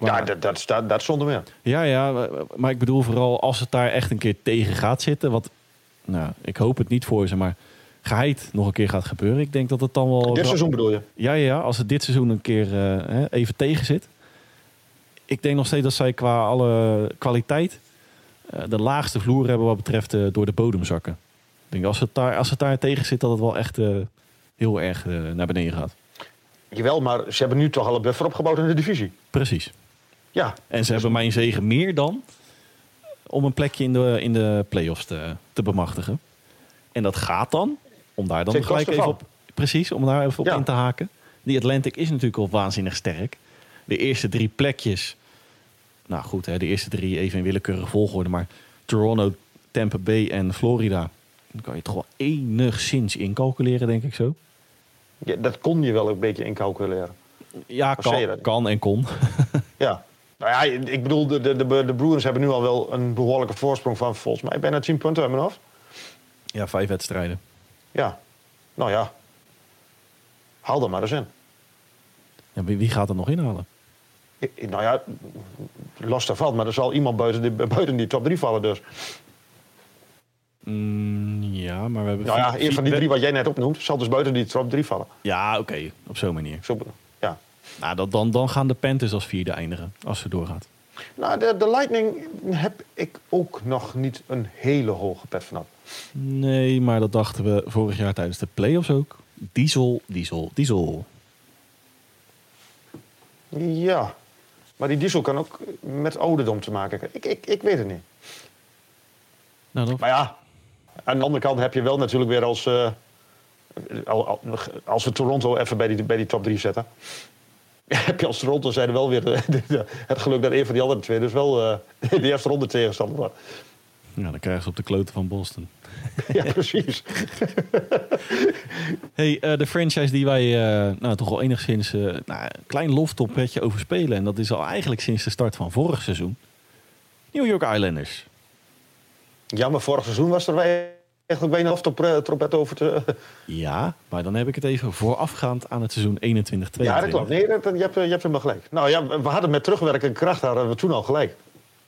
Ja, dat, dat, staat, dat zonder meer. Ja, ja, maar ik bedoel vooral als het daar echt een keer tegen gaat zitten. Wat, nou, ik hoop het niet voor ze, maar geheid nog een keer gaat gebeuren. Ik denk dat het dan wel... Dit seizoen bedoel je? Ja, ja, als het dit seizoen een keer uh, even tegen zit. Ik denk nog steeds dat zij qua alle kwaliteit uh, de laagste vloer hebben wat betreft uh, door de bodem zakken. Ik denk als het daar, als het daar tegen zit, dat het wel echt heel erg naar beneden gaat. Jawel, maar ze hebben nu toch al een buffer opgebouwd in de divisie. Precies. Ja. En ze hebben mijn zegen meer dan om een plekje in de, in de play-offs te, te bemachtigen. En dat gaat dan, om daar dan gelijk even op, precies, om daar even op in te haken. Die Atlantic is natuurlijk al waanzinnig sterk. De eerste drie plekjes, nou goed, hè, de eerste drie even in willekeurige volgorde, maar Toronto, Tampa Bay en Florida, dan kan je toch wel enigszins incalculeren, denk ik zo. Ja, dat kon je wel een beetje incalculeren. Ja, kan, kan en kon. [LAUGHS] ja. Nou ja, ik bedoel, de, de, de, Bruins hebben nu al wel een behoorlijke voorsprong van volgens mij bijna 10 punten hebben af. Ja, vijf wedstrijden. Ja, nou ja. Haal er maar eens in. Ja, wie, gaat er nog inhalen? Ik, nou ja, los daarvan, maar er zal iemand buiten die, buiten die top 3 vallen dus. Mm, ja, maar we hebben... Nou ja, een van die drie wat jij net opnoemt, zal dus buiten die top 3 vallen. Ja, oké, op zo'n manier. Zo, ja. Nou, dan, dan gaan de Panthers als vierde eindigen, als ze doorgaat. Nou, de, de Lightning heb ik ook nog niet een hele hoge pet vanaf. Nee, maar dat dachten we vorig jaar tijdens de playoffs ook. Diesel, Diesel, Diesel. Ja, maar die diesel kan ook met ouderdom te maken hebben. Ik, ik, ik weet het niet. Nou, Maar ja, aan de andere kant heb je wel natuurlijk weer als... Uh, als we Toronto even bij die, bij die top 3 zetten... [LAUGHS] heb je als Toronto zijn wel weer het geluk dat een van die andere twee... dus wel uh, [LAUGHS] de eerste ronde tegenstander wordt. Ja, dan krijgen ze op de kloten van Boston. [LAUGHS] ja, precies. [LAUGHS] hey, uh, de franchise die wij uh, nou, toch al enigszins uh, nou, een klein loftoppetje over spelen. En dat is al eigenlijk sinds de start van vorig seizoen. New York Islanders. Ja, maar vorig seizoen was er wij eigenlijk bijna loftoppet over te... [LAUGHS] Ja, maar dan heb ik het even voorafgaand aan het seizoen 21-22. Ja, dat klopt. Nee, dat, je, hebt, je hebt hem gelijk. Nou ja, we hadden met terugwerkende kracht hadden we toen al gelijk.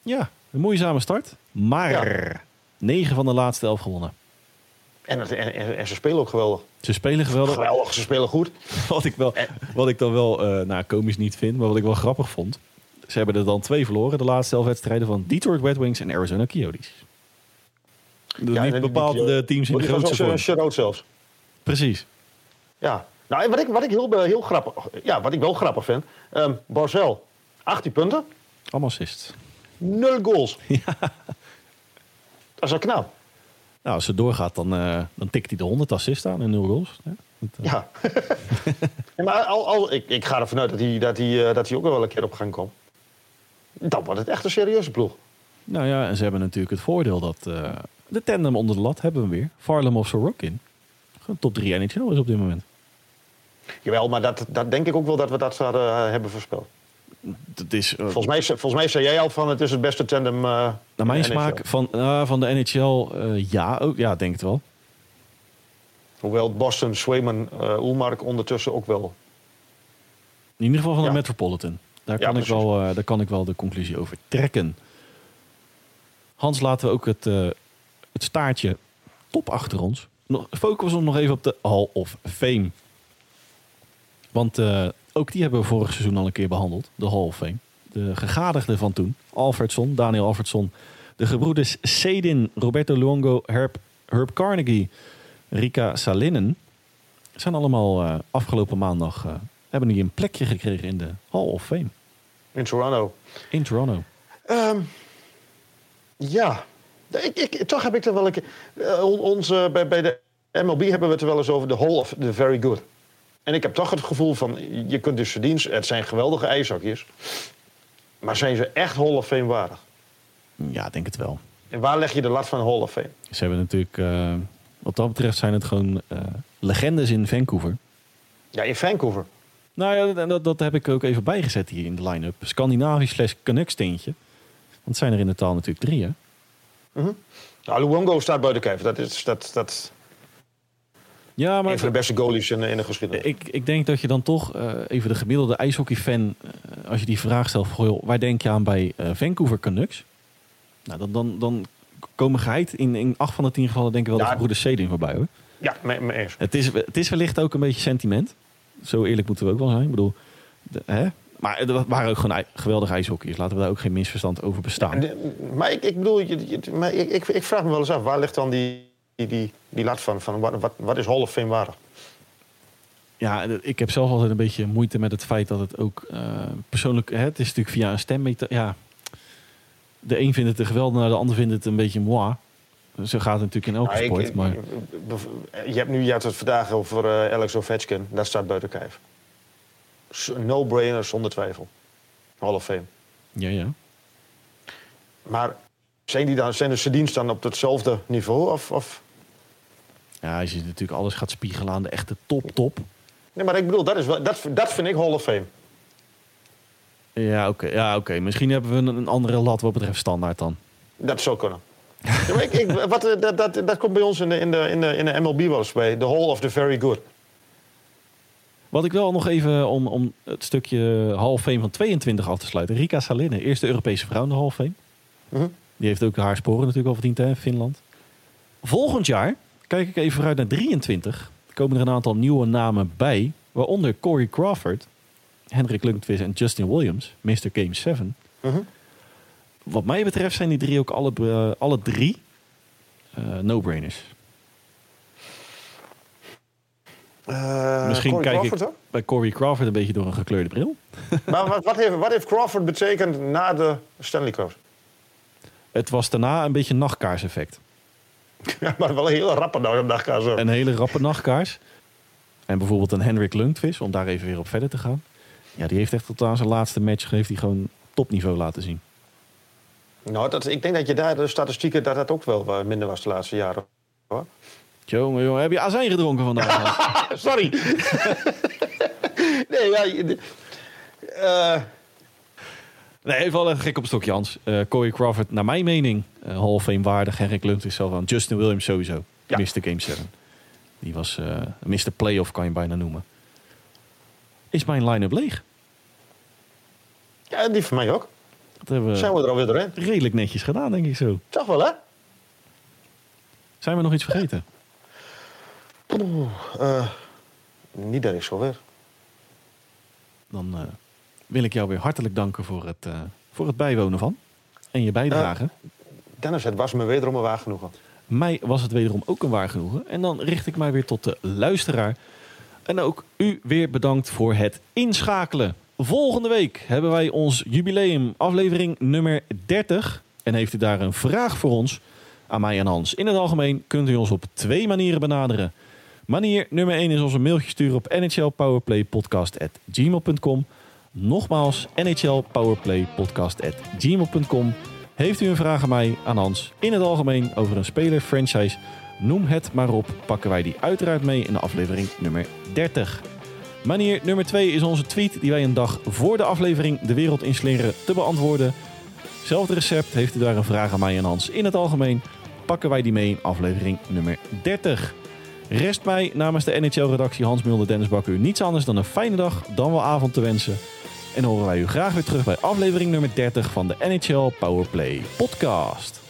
Ja, een moeizame start. Maar negen van de laatste elf gewonnen. En, en, ze spelen ook geweldig. Ze spelen geweldig. Geweldig, ze spelen goed. [LAUGHS] wat, ik wel, wat ik dan wel, uh, nou, komisch niet vind, maar wat ik wel grappig vond. Ze hebben er dan twee verloren, de laatste elf wedstrijden van Detroit Red Wings en Arizona Coyotes. ja, niet bepaalde teams in de grootste vorm. zelfs. Precies. Ja, nou, wat ik, wat ik heel, heel grappig, ja, wat ik wel grappig vind. Um, Barcel, 18 punten. Allemaal. Nul goals. [LAUGHS] Ja. Dat is wel knap. Nou, als ze doorgaat, dan, uh, dan tikt hij de 100 assists aan en nul goals. Ja. [LAUGHS] ja. maar al, al, ik, ik ga ervan uit dat hij, dat, hij, uh, dat hij ook wel een keer op gang komt. Dan wordt het echt een serieuze ploeg. Nou ja, en ze hebben natuurlijk het voordeel dat de tandem onder de lat hebben we weer. Farlem of Sorokin. Gewoon top 3 NHL is op dit moment. Jawel, maar dat, dat denk ik ook wel dat we dat zouden hebben voorspeld dat is, uh, volgens, mij, volgens mij zei jij al van het is het beste tandem. Uh, naar mijn smaak van, uh, van de NHL, ja, ook, ja, denk het wel. Hoewel Boston, Swayman, Ulmark ondertussen ook wel. In ieder geval van de Metropolitan. Daar kan, ik wel, daar kan ik wel de conclusie over trekken. Hans, laten we ook het, het staartje top achter ons. Nog, focussen nog even op de Hall of Fame. Want ook die hebben we vorig seizoen al een keer behandeld. De Hall of Fame. De gegadigden van toen. Alfredson, Daniel Alfredson. De gebroeders Sedin, Roberto Luongo, Herb, Herb Carnegie, Rika Salinen. Zijn allemaal uh, afgelopen maandag... Uh, hebben die een plekje gekregen in de Hall of Fame. In Toronto. In Toronto. Um, ja. Ik, ik, toch heb ik er wel een keer... Uh, onze, bij, bij de MLB hebben we het er wel eens over de Hall of the Very Good. En ik heb toch het gevoel van, je kunt dus verdienen, het zijn geweldige ijzakjes. Maar zijn ze echt Hall of Fame waardig? Ja, denk het wel. En waar leg je de lat van Hall of Fame? Ze hebben natuurlijk, uh, wat dat betreft zijn het gewoon uh, legendes in Vancouver. Ja, in Vancouver. Nou ja, dat, dat heb ik ook even bijgezet hier in de line-up. Scandinavisch slash Canucks steentje. Want het zijn er in de taal natuurlijk drie, hè? Mm -hmm. Nou, Luongo staat buiten kijf. Dat is, dat, dat, ja, maar een van de beste goalies in, in de geschiedenis. Ik, ik denk dat je dan toch uh, even de gemiddelde ijshockeyfan, uh, als je die vraag stelt, waar denk je aan bij uh, Vancouver Canucks? Nou, dan, dan, dan komen geheid in, in acht van de tien gevallen denk ik wel ja, de broeder Cedin voorbij hoor. Ja, me, me eens. Het is, het is wellicht ook een beetje sentiment. Zo eerlijk moeten we ook wel zijn. Ik bedoel, de, hè? Maar er waren ook gewoon geweldige ijshockeyers. Laten we daar ook geen misverstand over bestaan. maar ik, ik bedoel, maar ik, ik, ik vraag me wel eens af, waar ligt dan die die, die, die lat van, van wat, wat, wat is Hall of Fame waardig? Ja, ik heb zelf altijd een beetje moeite met het feit dat het ook uh, persoonlijk... Hè, het is natuurlijk via een stem... Ja, de een vindt het een geweldig, de ander vindt het een beetje moi. Zo gaat het natuurlijk in elke nou, sport. maar... Je hebt nu je had het vandaag over uh, Alex Ovechkin. Dat staat buiten kijf. No-brainer, zonder twijfel. Hall of Fame. Ja, ja. Maar zijn, die dan, zijn de dienst dan op hetzelfde niveau? Of, of ja, als je natuurlijk alles gaat spiegelen aan de echte top, top. Nee, maar ik bedoel, dat, is wel, dat, dat vind ik Hall of Fame. Ja, oké. Ja, oké. Misschien hebben we een, een andere lat wat betreft standaard dan. Dat zou kunnen. ja, ik, ik, wat, eh, dat, dat, dat komt bij ons in de, in de, in de, in de MLB wel eens bij. The Hall of the Very Good. Wat ik wel nog even om, om het stukje Hall of Fame van 22 af te sluiten. Rika Salinen, eerste Europese vrouw in de Hall of Fame. Mm Die heeft ook haar sporen natuurlijk al verdiend in Finland. Volgend jaar Kijk ik even vooruit naar 23. Er komen er een aantal nieuwe namen bij. Waaronder Corey Crawford, Hendrik Lundqvist en Justin Williams. Mr. Game 7. Mhm. Wat mij betreft zijn die drie ook alle, uh, alle drie uh, no-brainers. Uh, Misschien kijk ik bij Corey Crawford een beetje door een gekleurde bril. [LAUGHS] maar wat, wat, heeft, wat heeft Crawford betekend na de Stanley Cup? Het was daarna een beetje nachtkaarseffect. [LAUGHS] Ja, maar wel een hele rappe nachtkaars. Een hele rappe nachtkaars. En bijvoorbeeld een Henrik Lundqvist, om daar even weer op verder te gaan. Ja, die heeft echt tot aan zijn laatste match heeft hij gewoon topniveau laten zien. Nou, dat, ik denk dat je daar de statistieken dat dat ook wel minder was de laatste jaren. Hoor. Jongen, jongen, heb je azijn gedronken vandaag? [LAUGHS] Sorry. [LAUGHS] nee, ja... Uh... Nee, even wel gek op een stokje, Hans. Uh, Corey Crawford, naar mijn mening, uh, Hall of Fame waardig. Henrik Lundqvist zelf aan. Justin Williams sowieso. Ja. Mr. Game 7. Die was uh, Mr. Playoff, kan je bijna noemen. Is mijn line-up leeg? Ja, die voor mij ook. Dat hebben we Zijn we er alweer doorheen? Redelijk netjes gedaan, denk ik zo. Toch wel, hè? Zijn we nog iets vergeten? Uh, niet dat ik zo weer. Dan uh, wil ik jou weer hartelijk danken voor het, uh, voor het bijwonen van. En je bijdrage. Het was me wederom een waar genoegen. Mij was het wederom ook een waar genoegen. En dan richt ik mij weer tot de luisteraar. En ook u weer bedankt voor het inschakelen. Volgende week hebben wij ons jubileum, aflevering nummer 30. En heeft u daar een vraag voor ons, aan mij en Hans. In het algemeen kunt u ons op twee manieren benaderen. Manier nummer 1 is ons een mailtje sturen op nhlpowerplaypodcast.gmail.com. Nogmaals, nhlpowerplaypodcast.gmail.com. Heeft u een vraag aan mij, aan Hans, in het algemeen over een speler, franchise, noem het maar op, pakken wij die uiteraard mee in de aflevering nummer 30. Manier nummer 2 is onze tweet die wij een dag voor de aflevering de wereld inslingeren te beantwoorden. Zelfde recept, heeft u daar een vraag aan mij en Hans in het algemeen, pakken wij die mee in aflevering nummer 30. Rest mij namens de NHL-redactie Hans Mulder, Dennis Bakker u niets anders dan een fijne dag, dan wel avond te wensen. En horen wij u graag weer terug bij aflevering nummer 30 van de NHL Powerplay podcast.